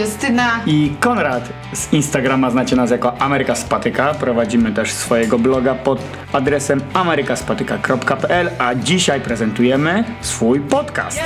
Justyna. I Konrad z Instagrama znacie nas jako Ameryka Spatyka. Prowadzimy też swojego bloga pod adresem amerykaspatyka.pl, a dzisiaj prezentujemy swój podcast.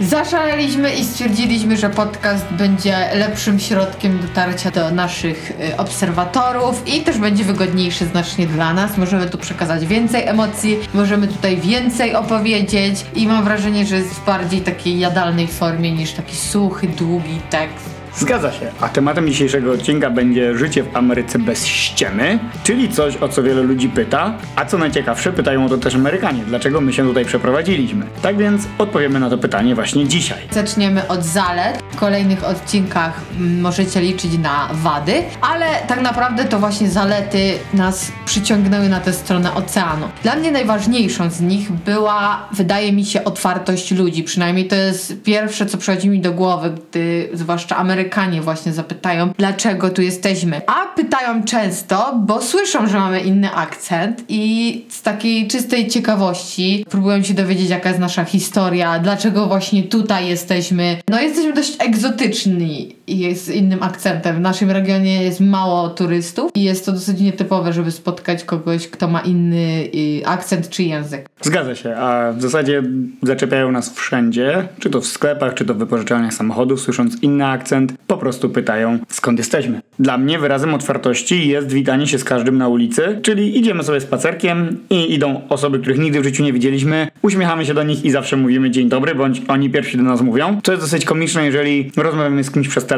Zaszaleliśmy i stwierdziliśmy, że podcast będzie lepszym środkiem dotarcia do naszych y, obserwatorów i też będzie wygodniejszy znacznie dla nas. Możemy tu przekazać więcej emocji, możemy tutaj więcej opowiedzieć i mam wrażenie, że jest w bardziej takiej jadalnej formie niż taki suchy, długi tekst. Zgadza się, a tematem dzisiejszego odcinka będzie życie w Ameryce bez ściemy, czyli coś, o co wiele ludzi pyta, a co najciekawsze, pytają o to też Amerykanie, dlaczego my się tutaj przeprowadziliśmy. Tak więc odpowiemy na to pytanie właśnie dzisiaj. Zaczniemy od zalet. W kolejnych odcinkach mm, możecie liczyć na wady, ale tak naprawdę to właśnie zalety nas przyciągnęły na tę stronę oceanu. Dla mnie najważniejszą z nich była, wydaje mi się, otwartość ludzi. Przynajmniej to jest pierwsze, co przychodzi mi do głowy, gdy zwłaszcza Amerykanie właśnie zapytają, dlaczego tu jesteśmy. A pytają często, bo słyszą, że mamy inny akcent i z takiej czystej ciekawości próbują się dowiedzieć, jaka jest nasza historia, dlaczego właśnie tutaj jesteśmy. No jesteśmy dość egzotyczni i z innym akcentem. W naszym regionie jest mało turystów i jest to dosyć nietypowe, żeby spotkać kogoś, kto ma inny y, akcent czy język. Zgadza się, a w zasadzie zaczepiają nas wszędzie, czy to w sklepach, czy to w wypożyczalniach samochodów, słysząc inny akcent, po prostu pytają skąd jesteśmy. Dla mnie wyrazem otwartości jest witanie się z każdym na ulicy, czyli idziemy sobie spacerkiem i idą osoby, których nigdy w życiu nie widzieliśmy, uśmiechamy się do nich i zawsze mówimy dzień dobry, bądź oni pierwsi do nas mówią. To jest dosyć komiczne, jeżeli rozmawiamy z kimś przez telefon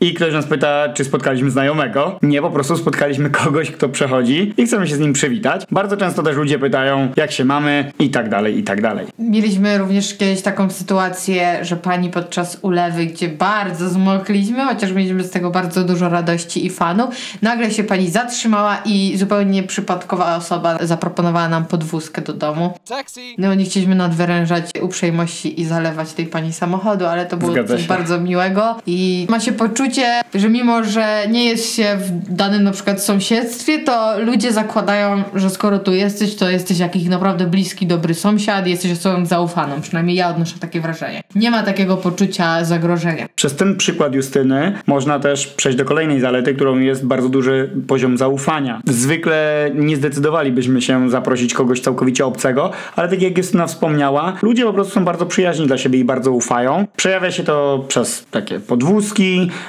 i ktoś nas pyta, czy spotkaliśmy znajomego. Nie, po prostu spotkaliśmy kogoś, kto przechodzi i chcemy się z nim przywitać. Bardzo często też ludzie pytają, jak się mamy i tak dalej, i tak dalej. Mieliśmy również kiedyś taką sytuację, że pani podczas ulewy, gdzie bardzo zmokliśmy, chociaż mieliśmy z tego bardzo dużo radości i fanu, nagle się pani zatrzymała i zupełnie przypadkowa osoba zaproponowała nam podwózkę do domu. No nie chcieliśmy nadwyrężać uprzejmości i zalewać tej pani samochodu, ale to było Zgadza coś się. bardzo miłego i ma się poczucie, że mimo, że nie jest się w danym na przykład sąsiedztwie, to ludzie zakładają, że skoro tu jesteś, to jesteś jakiś naprawdę bliski, dobry sąsiad, jesteś osobą zaufaną. Przynajmniej ja odnoszę takie wrażenie. Nie ma takiego poczucia zagrożenia. Przez ten przykład Justyny można też przejść do kolejnej zalety, którą jest bardzo duży poziom zaufania. Zwykle nie zdecydowalibyśmy się zaprosić kogoś całkowicie obcego, ale tak jak Justyna wspomniała, ludzie po prostu są bardzo przyjaźni dla siebie i bardzo ufają. Przejawia się to przez takie podwózki,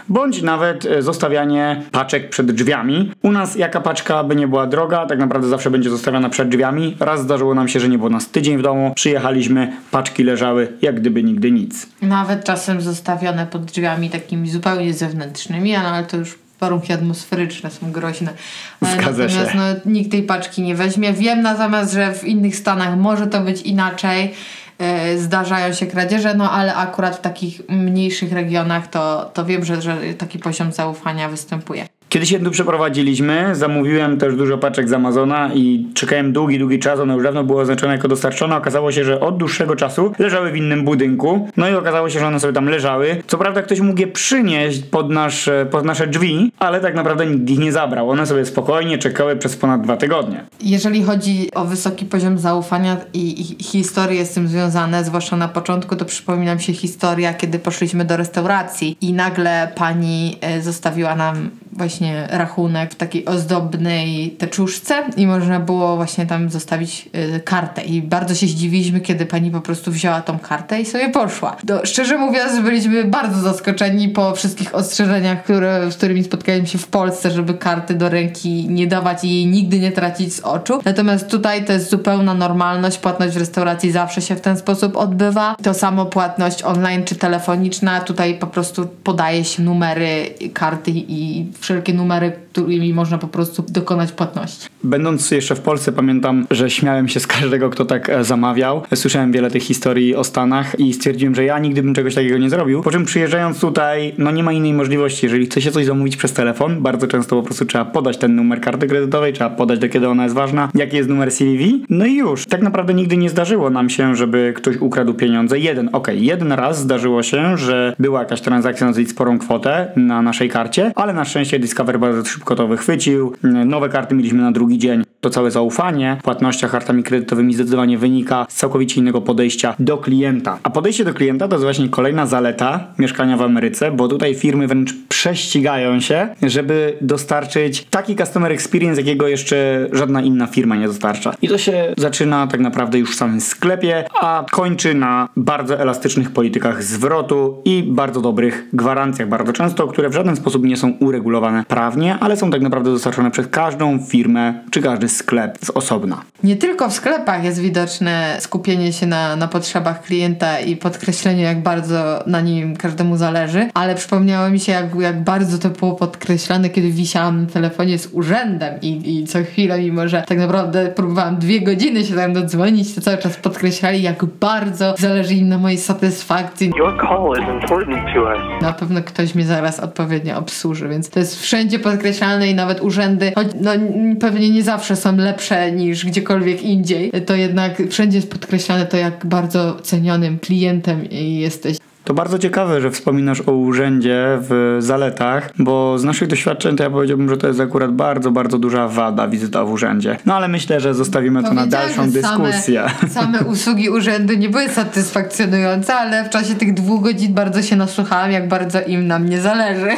bądź nawet e, zostawianie paczek przed drzwiami. U nas jaka paczka by nie była droga, tak naprawdę zawsze będzie zostawiana przed drzwiami. Raz zdarzyło nam się, że nie było nas tydzień w domu, przyjechaliśmy, paczki leżały jak gdyby nigdy nic. Nawet czasem zostawione pod drzwiami takimi zupełnie zewnętrznymi, no, ale to już warunki atmosferyczne są groźne. Zgadza natomiast no, nikt tej paczki nie weźmie. Wiem natomiast, że w innych stanach może to być inaczej. E, Zdarzają się kradzieże, no ale akurat w takich mniejszych regionach to, to wiem, że, że taki poziom zaufania występuje. Kiedy się tu przeprowadziliśmy, zamówiłem też dużo paczek z Amazona i czekałem długi, długi czas. One już dawno były oznaczone jako dostarczone. Okazało się, że od dłuższego czasu leżały w innym budynku. No i okazało się, że one sobie tam leżały. Co prawda ktoś mógł je przynieść pod nasze, pod nasze drzwi, ale tak naprawdę nikt ich nie zabrał. One sobie spokojnie czekały przez ponad dwa tygodnie. Jeżeli chodzi o wysoki poziom zaufania i, i historie z tym związane, zwłaszcza na początku, to przypomina mi się historia, kiedy poszliśmy do restauracji i nagle pani e, zostawiła nam właśnie rachunek w takiej ozdobnej teczuszce i można było właśnie tam zostawić e, kartę. I bardzo się zdziwiliśmy, kiedy pani po prostu wzięła tą kartę i sobie poszła. To, szczerze mówiąc, byliśmy bardzo zaskoczeni po wszystkich ostrzeżeniach, które, z którymi spotkaliśmy się w Polsce, żeby karty do ręki nie dawać i jej nigdy nie tracić z oczu. Natomiast tutaj to jest zupełna normalność. Płatność w restauracji zawsze się w ten sposób odbywa. To samo płatność online czy telefoniczna. Tutaj po prostu podaje się numery karty i wszelkie numery, którymi można po prostu dokonać płatności. Będąc jeszcze w Polsce, pamiętam, że śmiałem się z każdego, kto tak e, zamawiał. Słyszałem wiele tych historii o Stanach i stwierdziłem, że ja nigdy bym czegoś takiego nie zrobił. Po czym przyjeżdżając tutaj, no nie ma innej możliwości. Jeżeli chce się coś zamówić przez telefon, bardzo często po prostu trzeba podać ten numer karty kredytowej, trzeba podać do kiedy ona jest ważna, jaki jest numer CVV. No i już. Tak naprawdę nigdy nie zdarzyło nam się, żeby ktoś ukradł pieniądze. Jeden, okej, jeden raz zdarzyło się, że była jakaś transakcja na dosyć sporą kwotę na naszej karcie, ale na szczęście Discover bardzo szybko gotowy chwycił. Nowe karty mieliśmy na drugi dzień. To całe zaufanie w płatnościach kartami kredytowymi zdecydowanie wynika z całkowicie innego podejścia do klienta. A podejście do klienta to jest właśnie kolejna zaleta mieszkania w Ameryce, bo tutaj firmy wręcz prześcigają się, żeby dostarczyć taki customer experience, jakiego jeszcze żadna inna firma nie dostarcza. I to się zaczyna tak naprawdę już w samym sklepie, a kończy na bardzo elastycznych politykach zwrotu i bardzo dobrych gwarancjach, bardzo często, które w żaden sposób nie są uregulowane prawnie, są tak naprawdę dostarczone przez każdą firmę czy każdy sklep z osobna. Nie tylko w sklepach jest widoczne skupienie się na, na potrzebach klienta i podkreślenie, jak bardzo na nim każdemu zależy, ale przypomniało mi się, jak, jak bardzo to było podkreślane, kiedy wisiałam na telefonie z urzędem i, i co chwilę, mimo że tak naprawdę próbowałam dwie godziny się tam dodzwonić, to cały czas podkreślali, jak bardzo zależy im na mojej satysfakcji. Your call is important to us. Na pewno ktoś mnie zaraz odpowiednio obsłuży, więc to jest wszędzie podkreślane i nawet urzędy, choć no, pewnie nie zawsze są lepsze niż gdziekolwiek indziej, to jednak wszędzie jest podkreślane to, jak bardzo cenionym klientem jesteś. To bardzo ciekawe, że wspominasz o urzędzie w zaletach, bo z naszych doświadczeń to ja powiedziałbym, że to jest akurat bardzo, bardzo duża wada wizyta w urzędzie. No ale myślę, że zostawimy to na dalszą dyskusję. Same, same usługi urzędu nie były satysfakcjonujące, ale w czasie tych dwóch godzin bardzo się nasłuchałam, jak bardzo im na mnie zależy.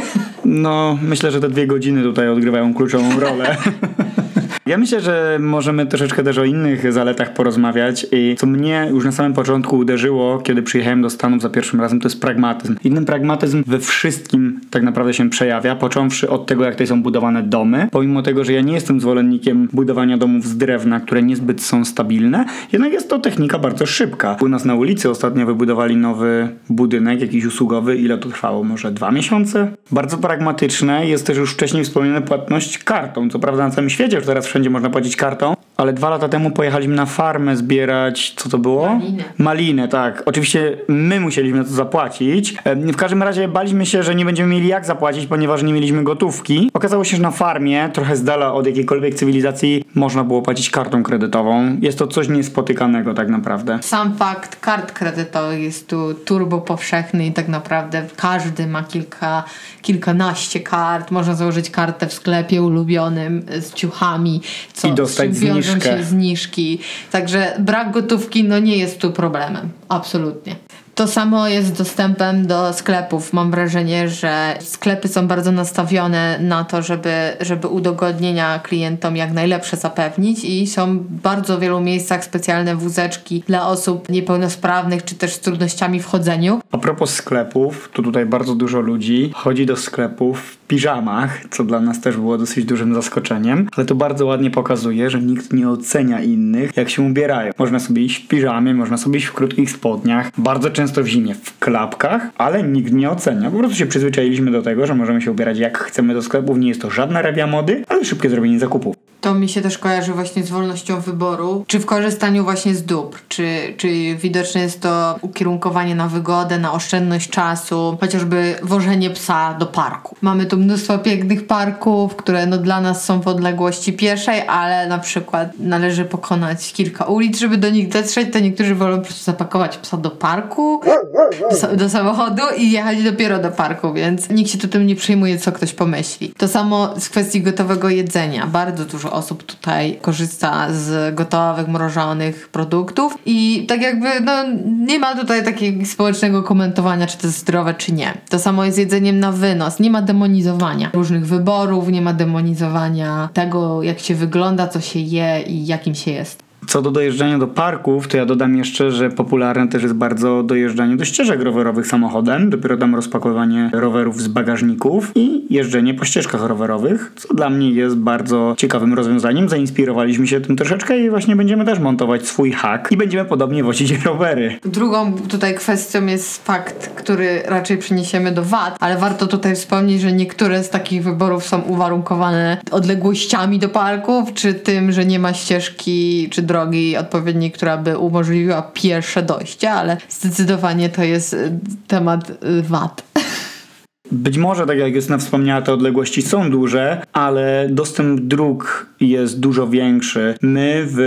No, myślę, że te dwie godziny tutaj odgrywają kluczową rolę. Ja myślę, że możemy troszeczkę też o innych zaletach porozmawiać i co mnie już na samym początku uderzyło, kiedy przyjechałem do Stanów za pierwszym razem, to jest pragmatyzm. Inny pragmatyzm we wszystkim tak naprawdę się przejawia, począwszy od tego, jak tutaj są budowane domy. Pomimo tego, że ja nie jestem zwolennikiem budowania domów z drewna, które niezbyt są stabilne, jednak jest to technika bardzo szybka. U nas na ulicy ostatnio wybudowali nowy budynek, jakiś usługowy. Ile to trwało? Może dwa miesiące? Bardzo pragmatyczne. Jest też już wcześniej wspomniana płatność kartą. Co prawda na całym świecie już teraz wszędzie można płacić kartą, ale dwa lata temu pojechaliśmy na farmę zbierać, co to było? Malinę. Malinę, tak. Oczywiście my musieliśmy na to zapłacić. W każdym razie baliśmy się, że nie będziemy mieli jak zapłacić, ponieważ nie mieliśmy gotówki. Okazało się, że na farmie, trochę z dala od jakiejkolwiek cywilizacji, można było płacić kartą kredytową. Jest to coś niespotykanego tak naprawdę. Sam fakt kart kredytowych jest tu turbo powszechny i tak naprawdę każdy ma kilka, kilkanaście kart. Można założyć kartę w sklepie ulubionym z ciuchami, co I dostać wiążą zniżkę. się zniżki. Także brak gotówki no nie jest tu problemem. Absolutnie. To samo jest z dostępem do sklepów. Mam wrażenie, że sklepy są bardzo nastawione na to, żeby, żeby udogodnienia klientom jak najlepsze zapewnić i są w bardzo wielu miejscach specjalne wózeczki dla osób niepełnosprawnych czy też z trudnościami w chodzeniu. A propos sklepów, to tutaj bardzo dużo ludzi chodzi do sklepów piżamach, co dla nas też było dosyć dużym zaskoczeniem, ale to bardzo ładnie pokazuje, że nikt nie ocenia innych, jak się ubierają. Można sobie iść w piżamie, można sobie iść w krótkich spodniach, bardzo często w zimie w klapkach, ale nikt nie ocenia. Po prostu się przyzwyczailiśmy do tego, że możemy się ubierać jak chcemy do sklepów, nie jest to żadna rewia mody, ale szybkie zrobienie zakupów. To mi się też kojarzy właśnie z wolnością wyboru, czy w korzystaniu właśnie z dóbr, czy, czy widoczne jest to ukierunkowanie na wygodę, na oszczędność czasu, chociażby wożenie psa do parku. Mamy tu mnóstwo pięknych parków, które no dla nas są w odległości pieszej, ale na przykład należy pokonać kilka ulic, żeby do nich dotrzeć, to niektórzy wolą po prostu zapakować psa do parku, do, sa- do samochodu i jechać dopiero do parku, więc nikt się tu tym nie przejmuje, co ktoś pomyśli. To samo z kwestii gotowego jedzenia. Bardzo dużo osób tutaj korzysta z gotowych, mrożonych produktów i tak jakby no, nie ma tutaj takiego społecznego komentowania, czy to jest zdrowe, czy nie. To samo jest jedzeniem na wynos. Nie ma demonizowania różnych wyborów, nie ma demonizowania tego, jak się wygląda, co się je i jakim się jest. Co do dojeżdżania do parków, to ja dodam jeszcze, że popularne też jest bardzo dojeżdżanie do ścieżek rowerowych samochodem, dopiero tam rozpakowanie rowerów z bagażników i jeżdżenie po ścieżkach rowerowych, co dla mnie jest bardzo ciekawym rozwiązaniem. Zainspirowaliśmy się tym troszeczkę i właśnie będziemy też montować swój hak i będziemy podobnie wozić rowery. Drugą tutaj kwestią jest fakt, który raczej przeniesiemy do VAT, ale warto tutaj wspomnieć, że niektóre z takich wyborów są uwarunkowane odległościami do parków, czy tym, że nie ma ścieżki czy drogi odpowiedniej, która by umożliwiła pierwsze dojście, ale zdecydowanie to jest y, temat y, VAT. Być może, tak jak Justyna wspomniała, te odległości są duże, ale dostęp dróg jest dużo większy. My w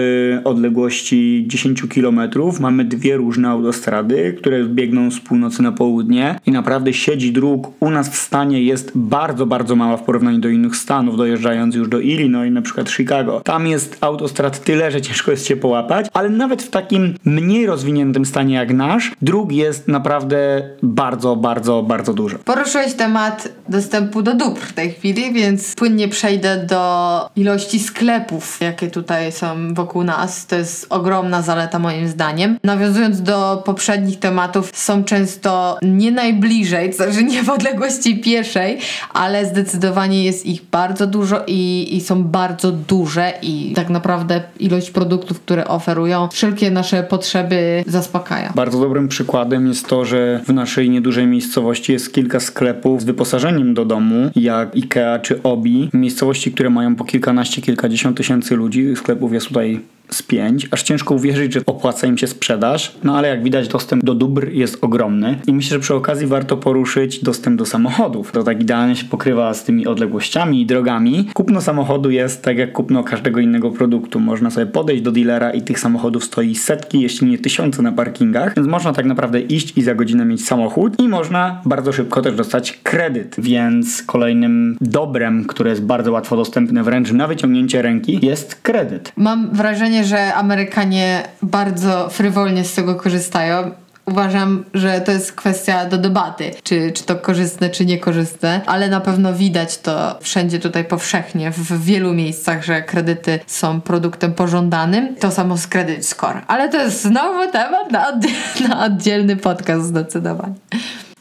odległości 10 km mamy dwie różne autostrady, które biegną z północy na południe i naprawdę siedzi dróg u nas w stanie jest bardzo, bardzo mała w porównaniu do innych stanów, dojeżdżając już do Illinois, na przykład Chicago. Tam jest autostrad tyle, że ciężko jest się połapać, ale nawet w takim mniej rozwiniętym stanie jak nasz, dróg jest naprawdę bardzo, bardzo, bardzo dużo. Poruszyłeś temat dostępu do dóbr w tej chwili, więc płynnie przejdę do ilości sklepów, jakie tutaj są wokół nas. To jest ogromna zaleta moim zdaniem. Nawiązując do poprzednich tematów, są często nie najbliżej, to znaczy nie w odległości pieszej, ale zdecydowanie jest ich bardzo dużo i, i są bardzo duże i tak naprawdę ilość produktów, które oferują, wszelkie nasze potrzeby zaspokaja. Bardzo dobrym przykładem jest to, że w naszej niedużej miejscowości jest kilka sklepów z wyposażeniem do domu, jak IKEA czy Obi. Miejscowości, które mają po kilkanaście, kilkadziesiąt tysięcy ludzi. Sklepów jest tutaj z pięć, aż ciężko uwierzyć, że opłaca im się sprzedaż, no ale jak widać dostęp do dóbr jest ogromny i myślę, że przy okazji warto poruszyć dostęp do samochodów. To tak idealnie się pokrywa z tymi odległościami i drogami. Kupno samochodu jest tak jak kupno każdego innego produktu. Można sobie podejść do dealera i tych samochodów stoi setki, jeśli nie tysiące na parkingach, więc można tak naprawdę iść i za godzinę mieć samochód i można bardzo szybko też dostać kredyt, więc kolejnym dobrem, które jest bardzo łatwo dostępne wręcz na wyciągnięcie ręki jest kredyt. Mam wrażenie, że Amerykanie bardzo frywolnie z tego korzystają. Uważam, że to jest kwestia do debaty, czy, czy to korzystne, czy niekorzystne, ale na pewno widać to wszędzie tutaj powszechnie, w wielu miejscach, że kredyty są produktem pożądanym. To samo z Credit Score. Ale to jest znowu temat na, na oddzielny podcast zdecydowanie.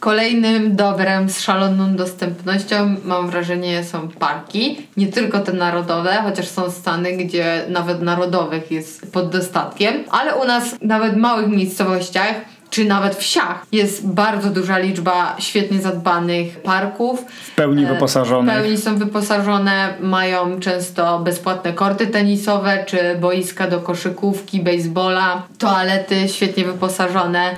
Kolejnym dobrem z szaloną dostępnością, mam wrażenie, są parki. Nie tylko te narodowe, chociaż są stany, gdzie nawet narodowych jest pod dostatkiem, ale u nas nawet w małych miejscowościach czy nawet wsiach jest bardzo duża liczba świetnie zadbanych parków. W pełni E, wyposażonych. W pełni są wyposażone, mają często bezpłatne korty tenisowe, czy boiska do koszykówki, baseballa, toalety świetnie wyposażone.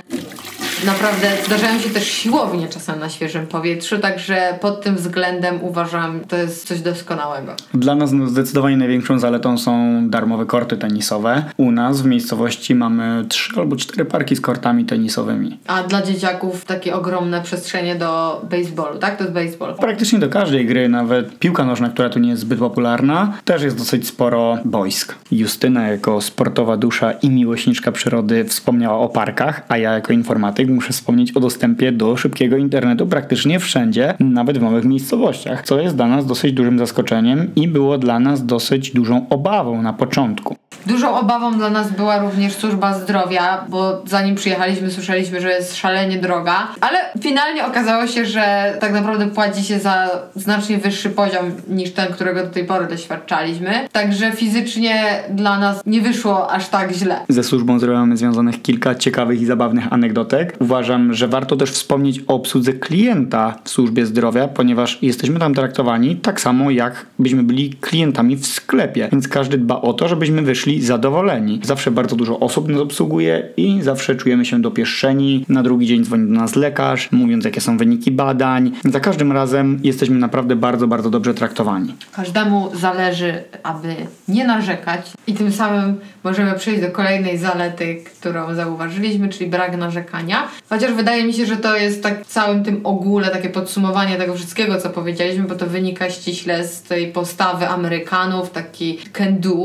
Naprawdę zdarzają się też siłownie czasem na świeżym powietrzu, także pod tym względem uważam, to jest coś doskonałego. Dla nas zdecydowanie największą zaletą są darmowe korty tenisowe. U nas w miejscowości mamy trzy albo cztery parki z kortami tenisowymi. A dla dzieciaków takie ogromne przestrzenie do baseballu, tak? To jest baseball. Praktycznie do każdej gry, nawet piłka nożna, która tu nie jest zbyt popularna, też jest dosyć sporo boisk. Justyna jako sportowa dusza i miłośniczka przyrody wspomniała o parkach, a ja jako informatyk muszę wspomnieć o dostępie do szybkiego internetu praktycznie wszędzie, nawet w małych miejscowościach, co jest dla nas dosyć dużym zaskoczeniem i było dla nas dosyć dużą obawą na początku. Dużą obawą dla nas była również służba zdrowia, bo zanim przyjechaliśmy, słyszeliśmy, że jest szalenie droga, ale finalnie okazało się, że tak naprawdę płaci się za znacznie wyższy poziom niż ten, którego do tej pory doświadczaliśmy. Także fizycznie dla nas nie wyszło aż tak źle. Ze służbą zdrowia mamy związanych kilka ciekawych i zabawnych anegdotek. Uważam, że warto też wspomnieć o obsłudze klienta w służbie zdrowia, ponieważ jesteśmy tam traktowani tak samo, jak byśmy byli klientami w sklepie. Więc każdy dba o to, żebyśmy wyszli zadowoleni. Zawsze bardzo dużo osób nas obsługuje i zawsze czujemy się dopieszczeni. Na drugi dzień dzwoni do nas lekarz, mówiąc jakie są wyniki badań. Za każdym razem jesteśmy naprawdę bardzo, bardzo dobrze traktowani. Każdemu zależy, aby nie narzekać i tym samym możemy przejść do kolejnej zalety, którą zauważyliśmy, czyli brak narzekania. Chociaż wydaje mi się, że to jest tak w całym tym ogóle takie podsumowanie tego wszystkiego, co powiedzieliśmy, bo to wynika ściśle z tej postawy Amerykanów, taki can do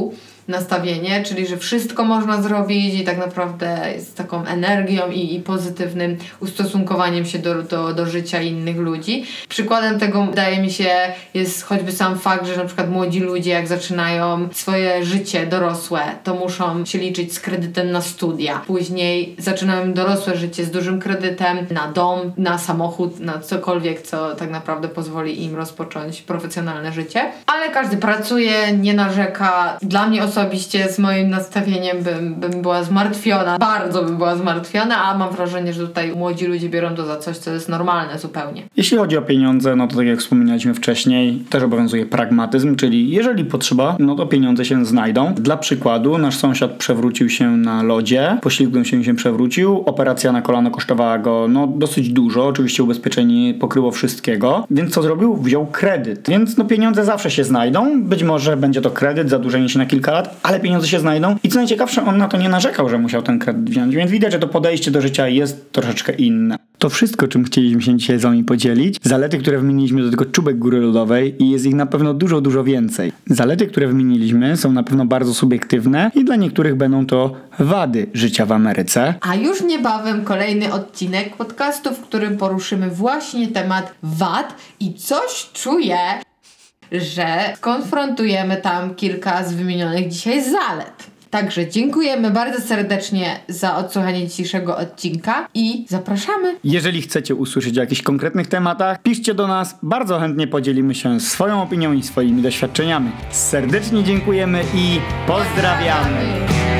nastawienie, czyli że wszystko można zrobić i tak naprawdę z taką energią i, i pozytywnym ustosunkowaniem się do, do, do życia innych ludzi. Przykładem tego wydaje mi się jest choćby sam fakt, że na przykład młodzi ludzie jak zaczynają swoje życie dorosłe, to muszą się liczyć z kredytem na studia. Później zaczynają dorosłe życie z dużym kredytem na dom, na samochód, na cokolwiek, co tak naprawdę pozwoli im rozpocząć profesjonalne życie. Ale każdy pracuje, nie narzeka. Dla mnie osobiście osobiście z moim nastawieniem bym, bym była zmartwiona. Bardzo bym była zmartwiona, a mam wrażenie, że tutaj młodzi ludzie biorą to za coś, co jest normalne zupełnie. Jeśli chodzi o pieniądze, no to tak jak wspominaliśmy wcześniej, też obowiązuje pragmatyzm, czyli jeżeli potrzeba, no to pieniądze się znajdą. Dla przykładu, nasz sąsiad przewrócił się na lodzie, poślizgnął się się przewrócił. Operacja na kolano kosztowała go no dosyć dużo, oczywiście ubezpieczenie nie pokryło wszystkiego, więc co zrobił? Wziął kredyt. Więc no pieniądze zawsze się znajdą, być może będzie to kredyt, zadłużenie się na kilka lat, ale pieniądze się znajdą i co najciekawsze, on na to nie narzekał, że musiał ten kredyt wziąć, więc widać, że to podejście do życia jest troszeczkę inne. To wszystko, czym chcieliśmy się dzisiaj z wami podzielić. Zalety, które wymieniliśmy, to tylko czubek góry lodowej i jest ich na pewno dużo, dużo więcej. Zalety, które wymieniliśmy są na pewno bardzo subiektywne i dla niektórych będą to wady życia w Ameryce. A już niebawem kolejny odcinek podcastu, w którym poruszymy właśnie temat wad i coś czuję, że skonfrontujemy tam kilka z wymienionych dzisiaj zalet. Także dziękujemy bardzo serdecznie za odsłuchanie dzisiejszego odcinka i zapraszamy. Jeżeli chcecie usłyszeć o jakichś konkretnych tematach, piszcie do nas. Bardzo chętnie podzielimy się swoją opinią i swoimi doświadczeniami. Serdecznie dziękujemy i pozdrawiamy.